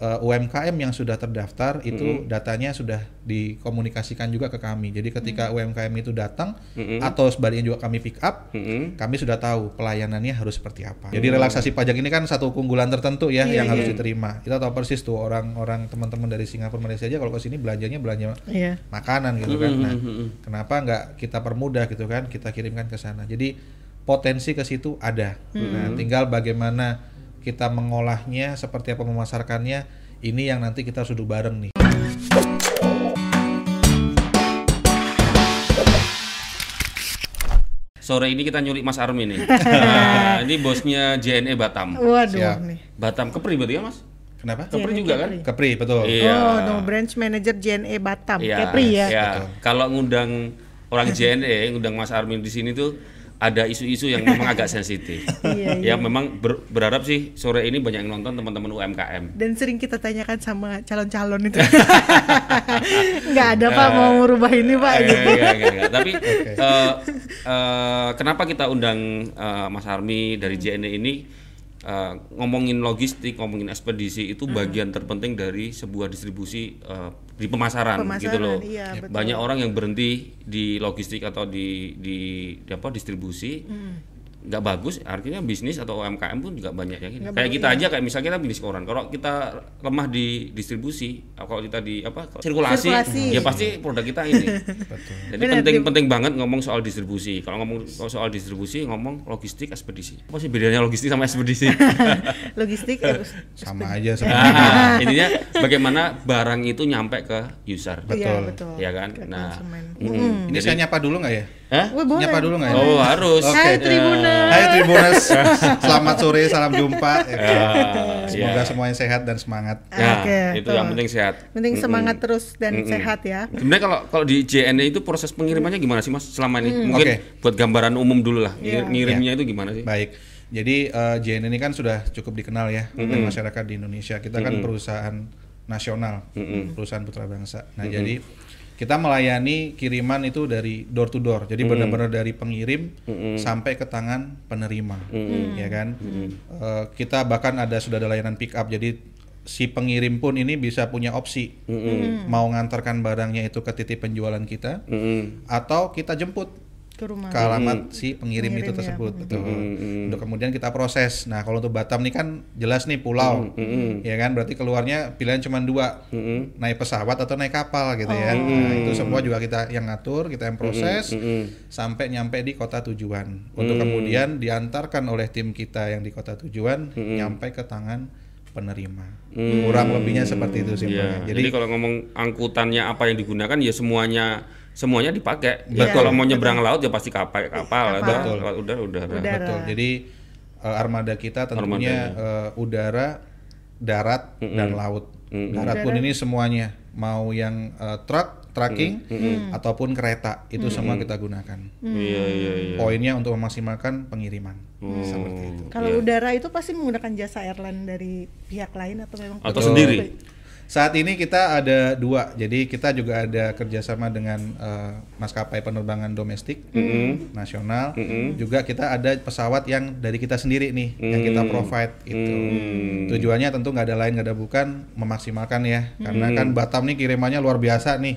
eh, UMKM yang sudah terdaftar itu datanya sudah dikomunikasikan juga ke kami. Jadi ketika UMKM itu datang atau sebaliknya juga kami pick up, Mm-mm. kami sudah tahu pelayanannya harus seperti apa. Jadi relaksasi pajak ini kan satu keunggulan tertentu ya Iya, yang harus iya. diterima. Kita tahu persis tuh orang-orang teman-teman dari Singapura Malaysia aja kalau ke sini belanjanya belanja Iya. makanan gitu kan. Nah, kenapa nggak kita permudah gitu kan? Kita kirimkan ke sana. Jadi potensi ke situ ada. Nah, tinggal bagaimana kita mengolahnya, seperti apa memasarkannya, ini yang nanti kita duduk bareng nih. Sore ini kita nyulik Mas Armi nih. Nah, ini bosnya JNE Batam. Waduh Siap. nih. Batam Kepri berarti ya Mas? Kenapa? Kepri juga kan? Kepri, betul. Iya. Oh, no branch manager JNE Batam. Iya. Kepri ya. Iya. Kalau ngundang orang JNE, ngundang Mas Armin di sini tuh ada isu-isu yang memang agak sensitif. Iya, Ya memang ber- berharap sih sore ini banyak yang nonton teman-teman UMKM. Dan sering kita tanyakan sama calon-calon itu. Nggak ada Pak mau merubah ini Pak Eh, gitu. enggak, enggak, enggak. Tapi eh, eh, kenapa kita undang eh, Mas Armi dari JNE ini eh, ngomongin logistik, ngomongin ekspedisi itu Hmm. bagian terpenting dari sebuah distribusi eh, di pemasaran, Pemasaran, gitu loh. iya, betul. Banyak orang yang berhenti di logistik atau di di, di apa distribusi. Hmm. Nggak bagus artinya bisnis atau UMKM pun juga banyak yang ini. Nggak kayak bagus, kita aja kayak misalnya kita bisnis koran kalau kita lemah di distribusi kalau kita di apa sirkulasi, Sirkulasi. ya pasti produk kita ini. Jadi Benar, penting Dim. penting banget ngomong soal distribusi. Kalau ngomong soal distribusi ngomong logistik ekspedisi. Apa sih bedanya logistik sama ekspedisi? Logistik ya, Sama aja sebenarnya. nah, intinya bagaimana barang itu nyampe ke user. Iya, Betul. betul. ya kan? Ke nah konsumen. mm, Ini jadi- saya nyapa dulu nggak ya? Hah? Boleh. Nyapa dulu nggak ya? oh harus Oke. Hai Tribuners. Hai Tribuners, selamat sore, salam jumpa. Ya, Semoga ya. semuanya sehat dan semangat. Ya, Oke, itu tuh. yang penting sehat Penting semangat terus dan sehat ya. Sebenarnya kalau kalau di JNE itu proses pengirimannya gimana sih Mas selama ini? Mungkin Oke. buat gambaran umum dulu lah. Ngir- Ngirimnya itu gimana sih? Baik. Jadi eh, JN ini kan sudah cukup dikenal ya oleh masyarakat di Indonesia. Kita kan perusahaan nasional, perusahaan putra bangsa. Nah, jadi kita melayani kiriman itu dari door to door. Jadi benar-benar dari pengirim sampai ke tangan penerima, ya kan? Eh, kita bahkan ada sudah ada layanan pick up. Jadi si pengirim pun ini bisa punya opsi mau ngantarkan barangnya itu ke titik penjualan kita Mm-mm. atau kita jemput Ke rumah. ke alamat si pengirim, Pengirim itu ya. tersebut betul. Untuk kemudian kita proses. Nah kalau untuk Batam nih kan jelas nih pulau. Ya kan? Berarti keluarnya pilihan cuma dua. Naik pesawat atau naik kapal gitu ya. Nah itu semua juga kita yang ngatur kita yang proses sampai nyampe di kota tujuan. Untuk kemudian diantarkan oleh tim kita yang di kota tujuan nyampe ke tangan penerima. Kurang lebihnya seperti itu sih Iya. Pak. Jadi, kalau ngomong angkutannya apa yang digunakan ya semuanya semuanya dipakai. Iya, kalau mau nyebrang laut ya pasti kapal, kapal, Kapal. Betul. lewat udara, udara. Udara. Betul. Jadi eh, armada kita tentunya eh, udara, darat dan laut. Darat pun ini semuanya mau yang eh, truk, trucking ataupun kereta itu semua kita gunakan. Iya, iya, iya. Poinnya untuk memaksimalkan pengiriman. Seperti itu. Kalau udara itu pasti menggunakan jasa airline dari pihak lain atau memang Atau Betul. sendiri? Saat ini kita ada dua, jadi kita juga ada kerjasama dengan eh, maskapai penerbangan domestik nasional. Juga kita ada pesawat yang dari kita sendiri nih, yang kita provide itu. Tujuannya tentu nggak ada lain nggak ada bukan memaksimalkan ya, karena kan Batam nih kirimannya luar biasa nih,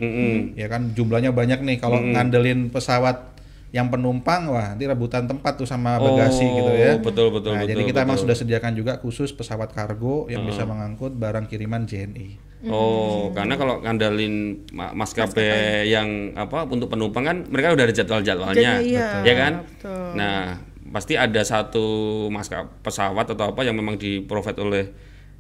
ya kan jumlahnya banyak nih. Kalau ngandelin pesawat yang penumpang, wah nanti rebutan tempat tuh sama bagasi Oh, gitu ya. betul, betul, Nah, betul, jadi kita emang betul. sudah sediakan juga khusus pesawat kargo yang bisa mengangkut barang kiriman JNE. Oh, karena kalau ngandalin ma- maskapai yang apa untuk penumpang kan mereka udah ada jadwal-jadwalnya, iya, ya kan? betul. Nah, pasti ada satu maskapai pesawat atau apa yang memang di provide oleh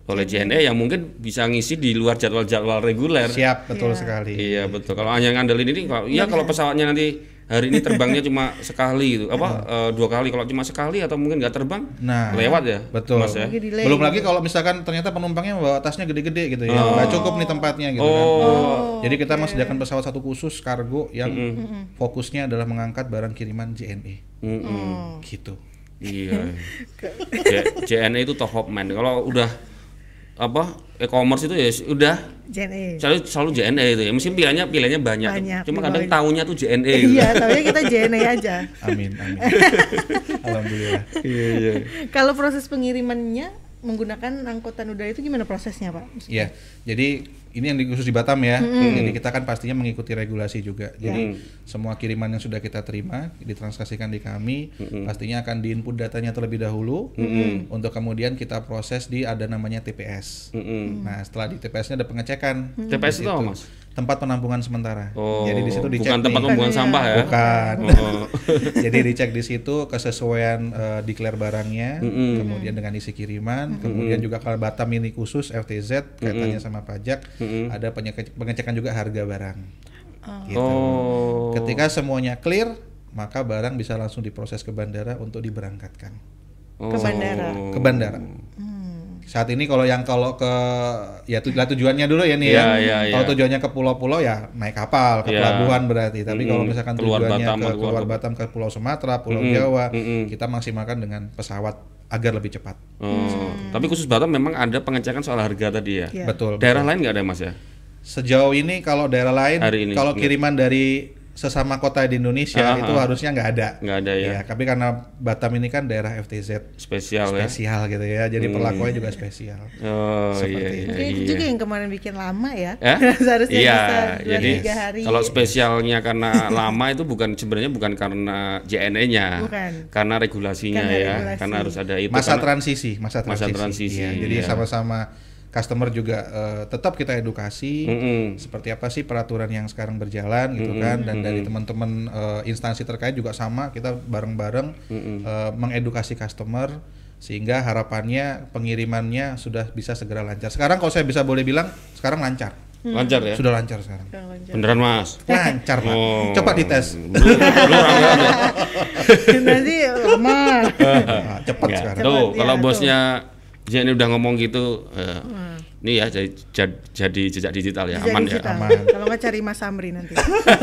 oleh JNE yang mungkin bisa ngisi di luar jadwal-jadwal reguler. Siap, betul sekali. Iya betul. Kalau hanya ngandelin ini, kalau iya kalau pesawatnya nanti hari ini terbangnya cuma sekali gitu, apa eh, dua kali. Kalau cuma sekali atau mungkin nggak terbang, Nah, lewat ya, betul. Mas ya. Lagi. Belum lagi kalau misalkan ternyata penumpangnya bawa tasnya gede-gede gitu ya, nggak cukup nih tempatnya gitu kan. Oh, Jadi kita mesediakan pesawat satu khusus kargo yang fokusnya adalah mengangkat barang kiriman JNE. Mm-mm. Gitu. Iya. JNE itu top man. Kalau udah apa e-commerce itu ya udah JNE. selalu selalu JNE itu ya. Mesti pilihannya pilihannya banyak. Banyak, Cuma kadang tahunya tuh JNE. gitu. Iya, tapi kita JNE aja. Amin, amin. Alhamdulillah. Iya iya. Kalau proses pengirimannya menggunakan angkutan udara itu gimana prosesnya Pak? Iya, jadi ini yang khusus di Batam ya. Jadi kita kan pastinya mengikuti regulasi juga. Jadi semua kiriman yang sudah kita terima ditransaksikan di kami, pastinya akan diinput datanya terlebih dahulu untuk kemudian kita proses di ada namanya TPS. Nah, setelah di TPS-nya ada pengecekan. TPS Di itu apa, situ. Mas? Tempat penampungan sementara. Oh, Jadi di situ dicek bukan tempat pembuangan sampah ya? Bukan. Oh. Jadi dicek di situ kesesuaian eh, declare barangnya, kemudian dengan isi kiriman, kemudian juga kalau Batam ini khusus FTZ kaitannya sama pajak, ada penyeke- pengecekan juga harga barang. Gitu. Oh. Ketika semuanya clear, maka barang bisa langsung diproses ke bandara untuk diberangkatkan Ke bandara. ke bandara. Saat ini kalau yang kalau ke ya tu- lah tujuannya dulu ya nih Iya, ya. iya, Kalau iya. tujuannya ke pulau-pulau ya naik kapal ke Iya. pelabuhan berarti. Tapi kalau Mm-mm. misalkan Keluar tujuannya Batam, ke keluar keluar ke- Batam ke Pulau Sumatera, Pulau Mm-mm, Jawa, mm-mm. kita maksimalkan dengan pesawat agar lebih cepat. Oh. Tapi khusus Batam memang ada pengecekan soal harga tadi ya. Iya. Betul. Daerah lain nggak ada mas ya? Sejauh ini kalau daerah lain Hari ini, kalau enggak. kiriman dari sesama kota di Indonesia Ah, itu ah. harusnya nggak ada. Nggak ada ya. tapi karena Batam ini kan daerah FTZ Spesial ya. spesial gitu ya. Jadi perlakuannya juga spesial. Oh Seperti iya, itu. iya, Mungkin itu iya. juga yang kemarin bikin lama ya. Ya? Seharusnya iya, bisa dua jadi tiga hari. kalau spesialnya karena lama itu bukan sebenarnya bukan karena JNE-nya, Bukan. karena regulasinya Karena ya, regulasi. karena harus ada itu. masa karena- transisi, masa Masa transisi. transisi, Iya, jadi iya. sama-sama customer juga eh, tetap kita edukasi Mm-mm. seperti apa sih peraturan yang sekarang berjalan gitu kan dan dari teman-teman eh, instansi terkait juga sama kita bareng-bareng eh, mengedukasi customer sehingga harapannya pengirimannya sudah bisa segera lancar. Sekarang kalau saya bisa boleh bilang sekarang lancar. lancar ya. Sudah lancar sekarang. Kurang lanjut. Beneran mas. Lancar, Pak. Oh. Coba dites. Lama. Nah, cepat Ya, sekarang. Tuh, Cepat, kalau ya, JNE udah ngomong gitu, eh, ini ya jadi, jad- jadi jejak digital ya, Jejak aman digital. ya. Aman. Kalau nggak cari Mas Amri nanti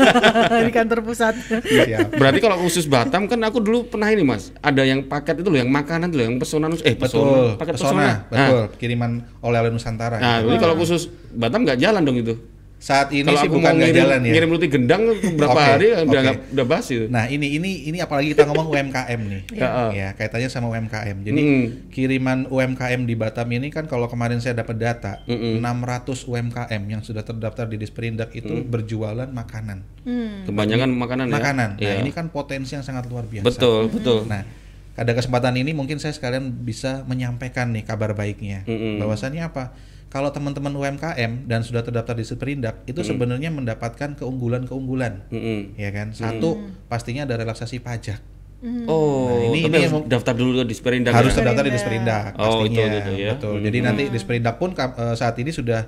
di kantor pusat. Siap. Berarti kalau khusus Batam kan aku dulu pernah ini mas, ada yang paket itu loh, yang makanan tuh, yang pesanan, eh Betul, pesona, paket pesona, pesona. betul. Kiriman oleh-oleh Nusantara. Nah, gitu. jadi kalau khusus Batam nggak jalan dong itu. Saat ini Kalau sih bukan nggak jalan ya. ngirim roti gendang berapa Oke, hari udah oke. nggak udah basi. Nah ini ini ini apalagi kita ngomong UMKM nih, Ya, ya kaitannya sama UMKM. Jadi Mm. kiriman UMKM di Batam ini kan kalau kemarin saya dapat data, Mm-mm. 600 UMKM yang sudah terdaftar di Disperindak itu Mm. berjualan makanan. Hmm. Kebanyakan makanan ya. Makanan. Nah Iya. ini kan potensi yang sangat luar biasa. betul betul. Nah pada kesempatan ini mungkin saya sekalian bisa menyampaikan nih kabar baiknya, Mm-mm. bahwasannya apa? Kalau teman-teman UMKM dan sudah terdaftar di Disperindak itu sebenarnya mendapatkan keunggulan-keunggulan. Mm-mm. ya kan satu pastinya ada relaksasi pajak Oh, Nah, ini- tapi ini harus yang- daftar dulu ke Disperindak harus ya? terdaftar di Disperindak. Oh, pastinya itu, itu, ya. betul Hmm. jadi nanti Disperindak pun eh, saat ini sudah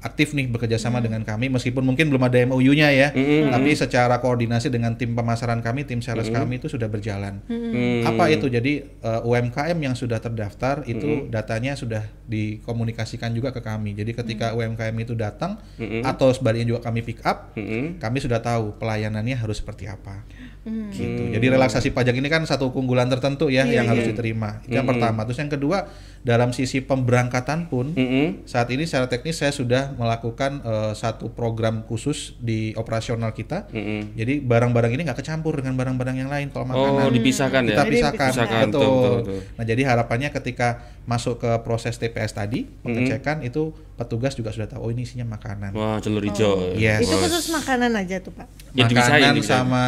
aktif nih bekerja sama dengan kami meskipun mungkin belum ada MOU-nya ya Hmm. tapi secara koordinasi dengan tim pemasaran kami tim sales kami itu sudah berjalan Hmm. apa itu jadi eh, UMKM yang sudah terdaftar itu Hmm. datanya sudah dikomunikasikan juga ke kami jadi ketika UMKM itu datang Hmm. atau sebaliknya juga kami pick up Mm-mm. kami sudah tahu pelayanannya harus seperti apa Hmm. gitu. Jadi relaksasi pajak ini kan satu keunggulan tertentu ya Iya, yang iya. harus diterima. Itu yang pertama. Terus yang kedua dalam sisi pemberangkatan pun Mm-mm. saat ini secara teknis saya sudah melakukan eh, satu program khusus di operasional kita. Mm-mm. Jadi barang-barang ini nggak kecampur dengan barang-barang yang lain kalau Oh, makanan. dipisahkan ya. kita Jadi pisahkan, dipisahkan, betul. betul, betul, betul. Nah jadi harapannya ketika masuk ke proses TPS tadi pengecekan itu petugas juga sudah tahu oh ini isinya makanan. Wah, jalur hijau. Yes. Itu khusus makanan aja tuh Pak. Ya, dipisahin, makanan dipisahin. sama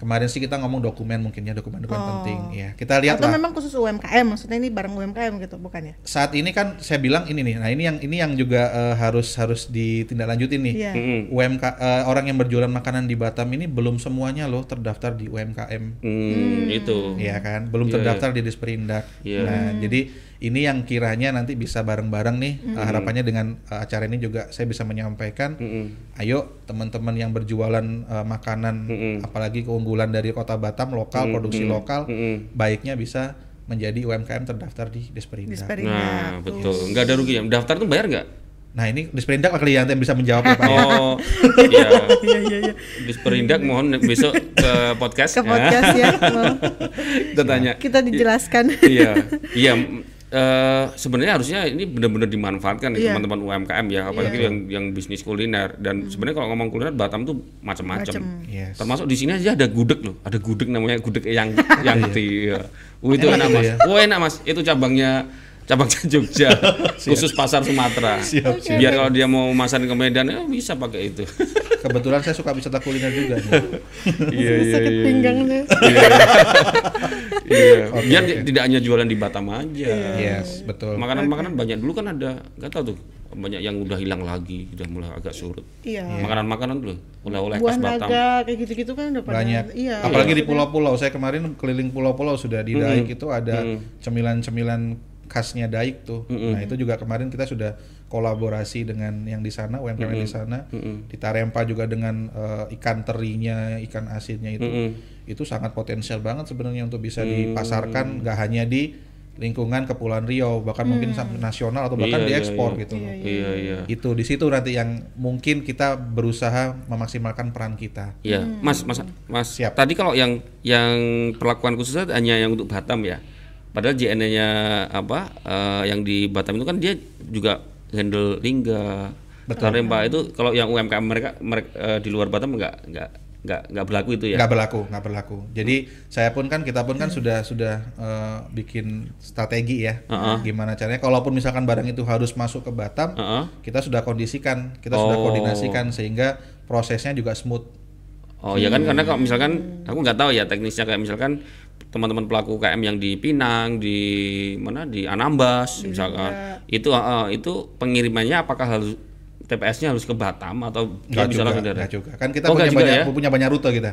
kemarin sih kita ngomong dokumen mungkin ya dokumen-dokumen penting ya kita lihat Atau lah memang khusus UMKM, maksudnya ini barang UMKM gitu, bukan ya? saat ini kan saya bilang ini nih nah ini yang ini yang juga eh, harus harus ditindaklanjutin nih Iya. Mm-mm. UMK eh, orang yang berjualan makanan di Batam ini belum semuanya loh terdaftar di UMKM Hmm, itu. ya kan belum Iya, terdaftar di Disperindak Iya. nah jadi ini yang kiranya nanti bisa bareng-bareng nih eh, harapannya dengan eh, acara ini juga saya bisa menyampaikan Mm-mm. ayo teman-teman yang berjualan eh, makanan Mm-mm. apalagi keunggulan dari kota Batam lokal produksi lokal Mm-mm. baiknya bisa menjadi UMKM terdaftar di Disperindak. Disperindak. Nah, tuh. betul. Nggak ada rugi ya. Daftar tuh bayar nggak? Nah ini Disperindak kali yang bisa menjawab ya Pak ya. Oh, iya. Iya iya iya. Disperindak mohon besok ke podcast. Ke podcast ya. mau Kita tanya. Kita dijelaskan. iya, iya. Eh, sebenarnya harusnya ini benar-benar dimanfaatkan nih Iya. teman-teman UMKM ya, apalagi yang yang bisnis kuliner dan sebenarnya kalau ngomong kuliner Batam tuh macam-macam. Yes. Termasuk di sini aja ada gudeg loh, ada gudeg namanya gudeg yang yang di. Oh, itu Enak enak itu mas. ya? Oh enak mas, itu cabangnya cabangnya Jogja, khusus pasar Sumatera. Siap, siap. Biar kalau dia mau masan ke Medan, eh, bisa pakai itu. Kebetulan saya suka wisata kuliner juga nih. Iya sakit pinggang tuh. Iya. Biar di- tidak hanya jualan di Batam aja. yes, betul. Makanan-makanan banyak dulu kan ada, nggak tahu tuh banyak yang udah hilang lagi, udah mulai agak surut. Iya. Makanan-makanan tuh, oleh-oleh khas Batam. naga kayak gitu-gitu kan udah pada banyak. Iya. Apalagi di pulau-pulau. Saya kemarin keliling pulau-pulau sudah di Daik itu ada cemilan-cemilan khasnya Daik tuh. Nah, itu juga kemarin kita sudah kolaborasi dengan yang di sana, UMKM di sana. Di Tarempa juga dengan eh, ikan terinya, ikan asinnya itu. Itu sangat potensial banget sebenarnya untuk bisa dipasarkan nggak hanya di lingkungan Kepulauan Riau, bahkan mungkin sampai nasional atau bahkan Iya, iya, diekspor iya. gitu loh. Iya, iya. Itu di situ nanti yang mungkin kita berusaha memaksimalkan peran kita. Iya, Mas, Mas, Mas. Siap. Tadi kalau yang yang perlakuan khususnya hanya yang untuk Batam ya. Padahal JNE-nya apa eh, yang di Batam itu kan dia juga handle lingga. Betul. itu kalau yang UMKM mereka, mereka eh, di luar Batam nggak nggak nggak nggak berlaku itu ya. nggak berlaku nggak berlaku jadi saya pun kan kita pun kan sudah sudah eh, bikin strategi ya gimana caranya kalaupun misalkan barang itu harus masuk ke Batam Heeh. kita sudah kondisikan kita sudah Oh. koordinasikan sehingga prosesnya juga smooth Oh ya kan karena kalau misalkan aku nggak tahu ya teknisnya kayak misalkan teman-teman pelaku UKM yang di Pinang di mana di Anambas misalkan itu eh, itu pengirimannya apakah harus TPS-nya harus ke Batam atau nggak bisa juga langsung dari nggak juga kan kita Oh, punya juga banyak ya? punya banyak rute kita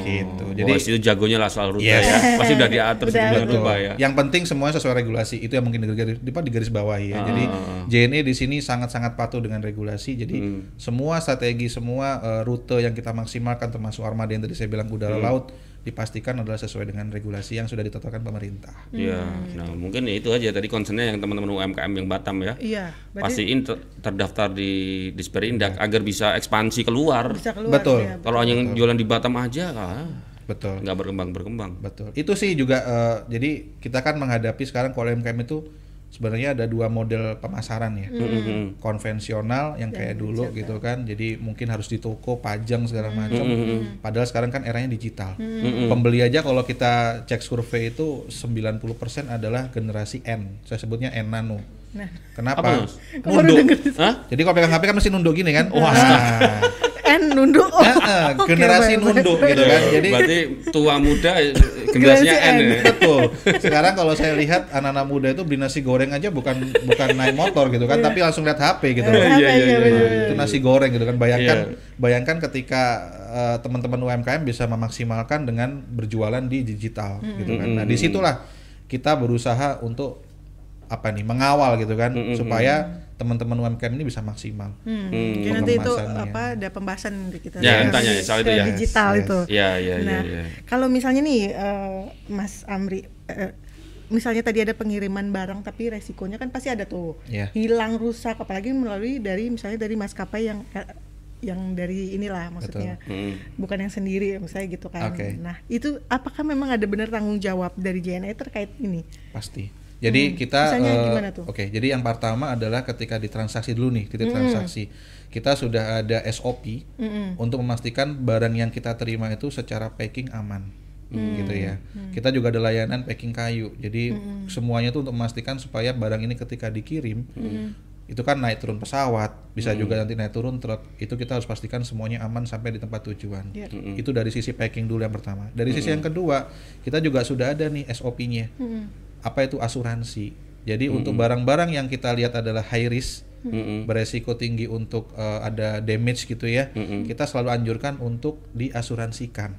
gitu Jadi jadi itu jagonya lah soal rute Yes. ya. Pasti udah diatur Betul. rupa ya. Yang penting semuanya sesuai regulasi. Itu yang mungkin digaris, di, di garis bawahi ya. Ah. Jadi JNE di sini sangat-sangat patuh dengan regulasi. Jadi Hmm. semua strategi, semua eh, rute yang kita maksimalkan termasuk armada yang tadi saya bilang udara Hmm. laut dipastikan adalah sesuai dengan regulasi yang sudah ditetapkan pemerintah. Iya. Nah, mungkin ya itu aja tadi concernnya yang teman-teman UMKM yang Batam ya. Iya. Berarti Pastiin ter- terdaftar di Disperindak agar bisa ekspansi keluar. bisa keluar. Betul. ya. Kalau yang jualan di Batam aja ah, Betul. nggak berkembang berkembang. Betul. Itu sih juga eh, jadi kita kan menghadapi sekarang kalau UMKM itu sebenarnya ada dua model pemasaran ya. Konvensional yang kayak dulu gitu kan. Jadi mungkin harus di toko, pajang segala macam. Padahal sekarang kan eranya digital. Pembeli aja kalau kita cek survei itu 90% adalah generasi N. Saya sebutnya N nano. Nah. Kenapa? Apa? Nunduk. Hah? Jadi kalau pegang HP kan mesti nunduk gini kan? Wah. Nah, N nunduk. Oh, eh, oke, generasi baik, nunduk baik. gitu kan. Jadi Berarti tua muda eh, generasinya N Generasi ya. Betul. Sekarang kalau saya lihat anak-anak muda itu beli nasi goreng aja bukan bukan naik motor gitu kan, tapi langsung lihat HP gitu. Iya, iya, ya, iya, iya. Itu nasi goreng gitu kan. Bayangkan Iya. bayangkan ketika eh, teman-teman UMKM bisa memaksimalkan dengan berjualan di digital gitu kan. Nah, di situlah kita berusaha untuk apa nih mengawal gitu kan supaya teman-teman UMKM ini bisa maksimal. Hmm. Jadi nanti itu apa ada pembahasan kita Ya, Yang tanya ya, soal itu ya. digital Yes, itu. Iya, iya, iya, Nah, iya. kalau misalnya nih eh, Mas Amri eh, misalnya tadi ada pengiriman barang tapi resikonya kan pasti ada tuh. Iya. Hilang, rusak apalagi melalui dari misalnya dari maskapai yang yang dari inilah maksudnya. Hmm. Bukan yang sendiri misalnya gitu kan. Oke. Nah, itu apakah memang ada benar tanggung jawab dari JNE terkait ini? Pasti. Jadi Hmm. kita tuh? Oke, jadi yang pertama adalah ketika ditransaksi dulu nih, titik transaksi. Kita sudah ada SOP untuk memastikan barang yang kita terima itu secara packing aman. Gitu ya. Kita juga ada layanan packing kayu. Jadi semuanya itu untuk memastikan supaya barang ini ketika dikirim itu kan naik turun pesawat, bisa juga nanti naik turun truk. Itu kita harus pastikan semuanya aman sampai di tempat tujuan. Iya. Itu dari sisi packing dulu yang pertama. Dari sisi yang kedua, kita juga sudah ada nih SOP-nya apa itu asuransi. Jadi untuk barang-barang yang kita lihat adalah high risk, beresiko tinggi untuk eh, ada damage gitu ya, kita selalu anjurkan untuk diasuransikan,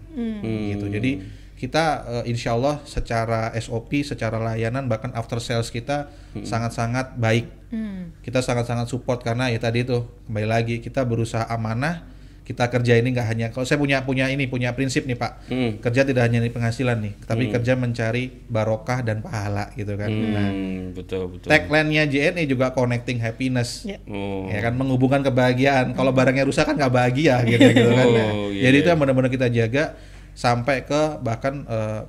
gitu. Jadi kita eh, insya Allah secara SOP, secara layanan bahkan after sales kita sangat-sangat baik. Hmm. Kita sangat-sangat support karena ya tadi itu kembali lagi kita berusaha amanah. Kita kerja ini nggak hanya kalau saya punya punya ini punya prinsip nih Pak Hmm. kerja tidak hanya di penghasilan nih, tapi kerja mencari barokah dan pahala gitu kan. Nah, Hmm, betul betul. tagline-nya JNE juga connecting happiness. Ya. Oh. Ya kan menghubungkan kebahagiaan. Kalau barangnya rusak kan nggak bahagia gitu gitu kan. Nah, Oh, iya, Jadi iya. itu yang benar-benar kita jaga sampai ke bahkan eh,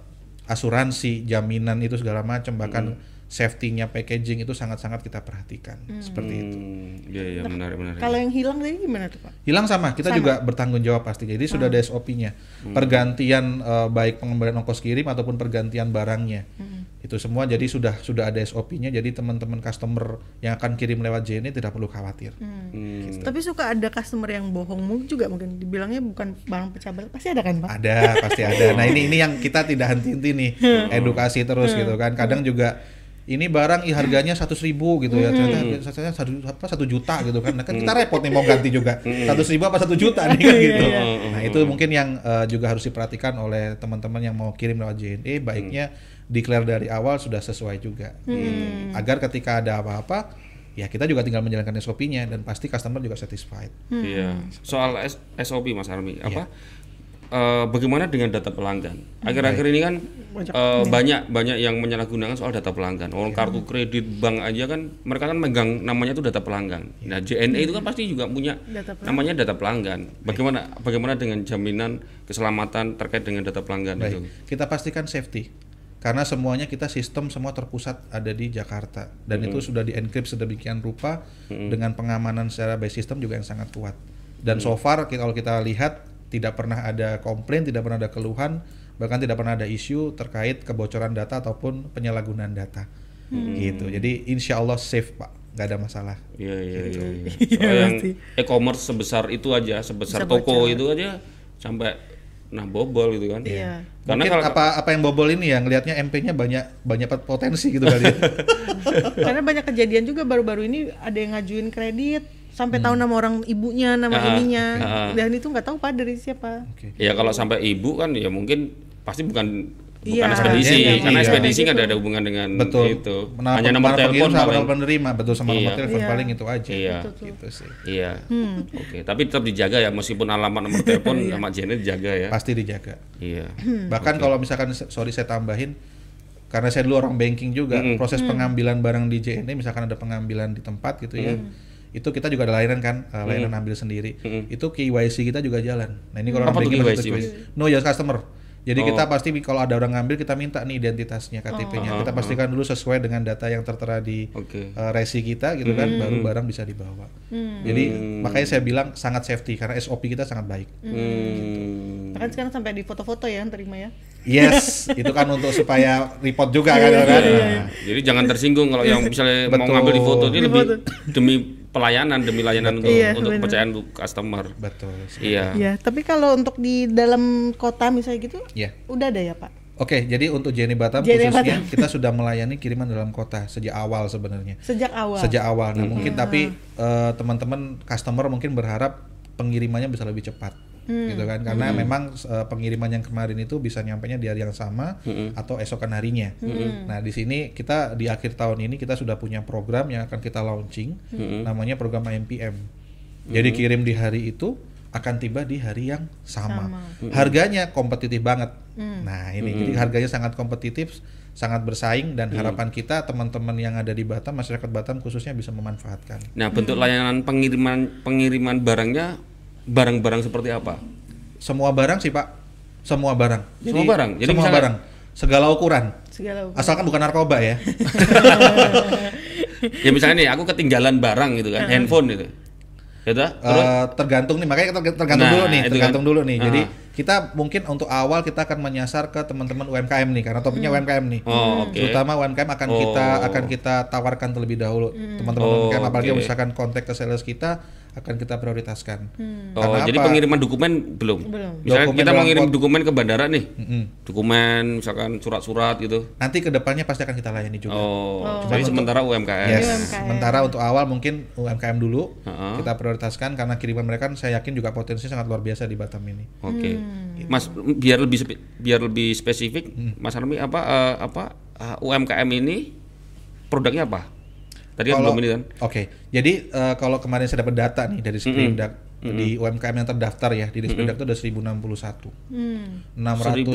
asuransi, jaminan itu segala macam bahkan safety-nya packaging itu sangat-sangat kita perhatikan seperti itu. Hmm, iya iya menarik menarik. Kalau yang hilang tadi gimana tuh Pak? Hilang sama, kita juga bertanggung jawab pasti. Jadi sudah ada SOP-nya. Pergantian eh, baik pengembalian ongkos kirim ataupun pergantian barangnya. Itu semua jadi sudah sudah ada SOP-nya. Jadi teman-teman customer yang akan kirim lewat JNE tidak perlu khawatir. Hmm. Tapi suka ada customer yang bohong mungkin juga mungkin dibilangnya bukan barang pecah belah. Pasti ada kan Pak? Ada, pasti ada. Nah, ini ini yang kita tidak henti-henti nih, edukasi terus gitu kan. Kadang juga ini barang ih, harganya seratus ribu gitu ya, ternyata harganya satu apa satu juta gitu kan. Nah, kan kita repot nih mau ganti juga. Seratus ribu apa satu juta nih kan gitu. Nah itu mungkin yang eh, juga harus diperhatikan oleh teman-teman yang mau kirim lewat JNE, baiknya declare dari awal sudah sesuai juga, gitu. agar ketika ada apa-apa ya kita juga tinggal menjalankan SOP-nya dan pasti customer juga satisfied. Iya. Soal S- SOP Mas Armi, apa eh, bagaimana dengan data pelanggan? Akhir-akhir ini kan eh, banyak banyak yang menyalahgunakan soal data pelanggan. Orang kartu kredit bank aja kan mereka kan megang namanya itu data pelanggan. Nah, JNE itu kan pasti juga punya Data namanya data pelanggan. Bagaimana bagaimana dengan jaminan keselamatan terkait dengan data pelanggan itu? Baik, kita pastikan safety. Karena semuanya kita sistem semua terpusat ada di Jakarta dan itu sudah di encrypt sedemikian rupa dengan pengamanan secara by system juga yang sangat kuat. Dan so far kalau kita lihat tidak pernah ada komplain, tidak pernah ada keluhan, bahkan tidak pernah ada isu terkait kebocoran data ataupun penyalahgunaan data. Gitu. Jadi insya Allah safe pak, nggak ada masalah. Iya iya Gitu. iya. iya. Soal yang e-commerce sebesar itu aja, sebesar Bisa toko bocor. itu aja sampai nah bobol gitu kan. Iya. Karena Mungkin kalau apa apa yang bobol ini ya ngelihatnya MP-nya banyak banyak potensi gitu kali. ya. Karena banyak kejadian juga baru-baru ini ada yang ngajuin kredit sampai Hmm. tahu nama orang ibunya, nama Ah, ininya. ah. Dan itu nggak tahu Pak dari siapa. Oke. Ya kalau sampai ibu kan ya mungkin pasti bukan bukan Iya, ekspedisi iya, karena iya. ekspedisi nggak Gitu. ada hubungan dengan Betul. itu. Menapa- Hanya nomor telepon sama nomor penerima, betul sama nomor Iya. telepon Iya. paling itu aja. Iya. Gitu sih. Iya. Hmm. Oke, tapi tetap dijaga ya meskipun alamat nomor telepon sama Janet dijaga ya. Pasti dijaga. Iya. Bahkan kalau misalkan sorry saya tambahin karena saya dulu orang banking juga, proses pengambilan barang di JNE misalkan ada pengambilan di tempat gitu ya. Itu kita juga ada layanan kan, eh, layanan ambil sendiri. Itu KYC kita juga jalan. Nah, ini kalau Apa orang tuh KYC, No just customer. Jadi Oh. kita pasti kalau ada orang ngambil kita minta nih identitasnya KTP-nya. Kita pastikan dulu sesuai dengan data yang tertera di Oke. eh, resi kita gitu kan, baru barang bisa dibawa. Jadi makanya saya bilang sangat safety karena SOP kita sangat baik. Hmm. Bahkan sekarang sampai di foto-foto ya yang terima ya. Yes, itu kan untuk supaya report juga kan. kan? Nah, Jadi jangan tersinggung kalau yang misalnya mau Betul. ngambil di foto ini lebih demi pelayanan, demi layanan untuk Iya, untuk benar. kepercayaan untuk customer. betul. Iya. Ya, tapi kalau untuk di dalam kota misalnya gitu, Ya. udah ada ya Pak? Oke, jadi untuk Jenny Batam Jenny khususnya Batam. kita sudah melayani kiriman dalam kota sejak awal sebenarnya. Sejak awal. Sejak awal. Nah, mungkin tapi eh, teman-teman customer mungkin berharap pengirimannya bisa lebih cepat. Gitu kan. Karena memang eh, pengiriman yang kemarin itu bisa nyampainya di hari yang sama atau esokan harinya. Nah, di sini kita di akhir tahun ini kita sudah punya program yang akan kita launching namanya program AMPM. Jadi kirim di hari itu akan tiba di hari yang sama. Harganya kompetitif banget. Nah, ini jadi harganya sangat kompetitif, sangat bersaing dan harapan kita teman-teman yang ada di Batam, masyarakat Batam khususnya bisa memanfaatkan. Nah, bentuk layanan pengiriman pengiriman barangnya barang-barang seperti apa? Semua barang sih, Pak. Semua barang. Semua barang? Jadi semua misalnya- barang. Segala ukuran. Segala Asalkan bukan narkoba ya. ya misalnya nih aku ketinggalan barang gitu kan, handphone gitu. Ya? Terus Eh, tergantung nih makanya kita tergantung Nah, dulu nih itu tergantung kan. dulu nih jadi Ah. kita mungkin untuk awal kita akan menyasar ke teman-teman UMKM nih karena topiknya UMKM nih Oh, oke. terutama UMKM akan kita Oh. akan kita tawarkan terlebih dahulu teman-teman Oh, UMKM apalagi oke. misalkan kontak ke sales kita akan kita prioritaskan Oh, Karena jadi apa? pengiriman dokumen belum? Belum. Misalnya Dokumen kita mau ngirim dokumen ke bandara nih. Mm-mm. Dokumen misalkan surat-surat gitu. nanti ke depannya pasti akan kita layani juga Oh, jadi sementara UMKM. Yes, UMKM. sementara untuk awal mungkin UMKM dulu Heeh. kita prioritaskan karena kiriman mereka kan saya yakin juga potensi sangat luar biasa di Batam ini. Oke. Mas biar lebih biar lebih spesifik, Hmm. Mas Armi apa eh, apa eh, UMKM ini produknya apa? Tadi kan Kalau- belum ini kan. Oke, jadi eh, kalau kemarin saya dapat data nih dari Sprindak di UMKM yang terdaftar ya di Sprindak itu ada 1061. Hmm. 600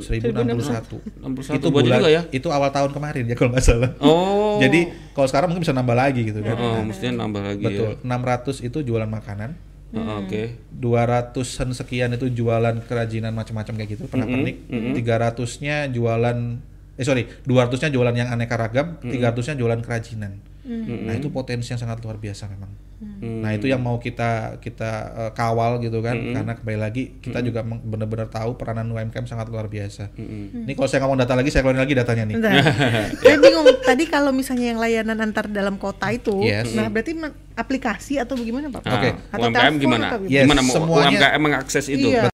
1006 1061. 61 Itu bulan juga ya. itu awal tahun kemarin ya kalau nggak salah. Oh. Jadi kalau sekarang mungkin bisa nambah lagi gitu kan. Oh, mestinya nambah lagi Betul. ya. 600 itu jualan makanan. Heeh, Oke. 200-an sekian itu jualan kerajinan macam-macam kayak gitu, pernak-pernik. 300-nya jualan eh sorry 200-nya jualan yang aneka ragam, 300-nya jualan kerajinan. Nah itu potensi yang sangat luar biasa memang. Nah itu yang mau kita kita eh, kawal gitu kan, karena kembali lagi kita juga meng- benar-benar tahu peranan UMKM sangat luar biasa. Ini kalau saya ngomong data lagi, saya keluarin lagi datanya nih. Saya bingung tadi kalau misalnya yang layanan antar dalam kota itu, Yes. nah berarti aplikasi atau bagaimana Pak? Nah, Oke. Atau UMKM gimana? atau Yes, gimana mau semuanya- UMKM mengakses itu? Iya.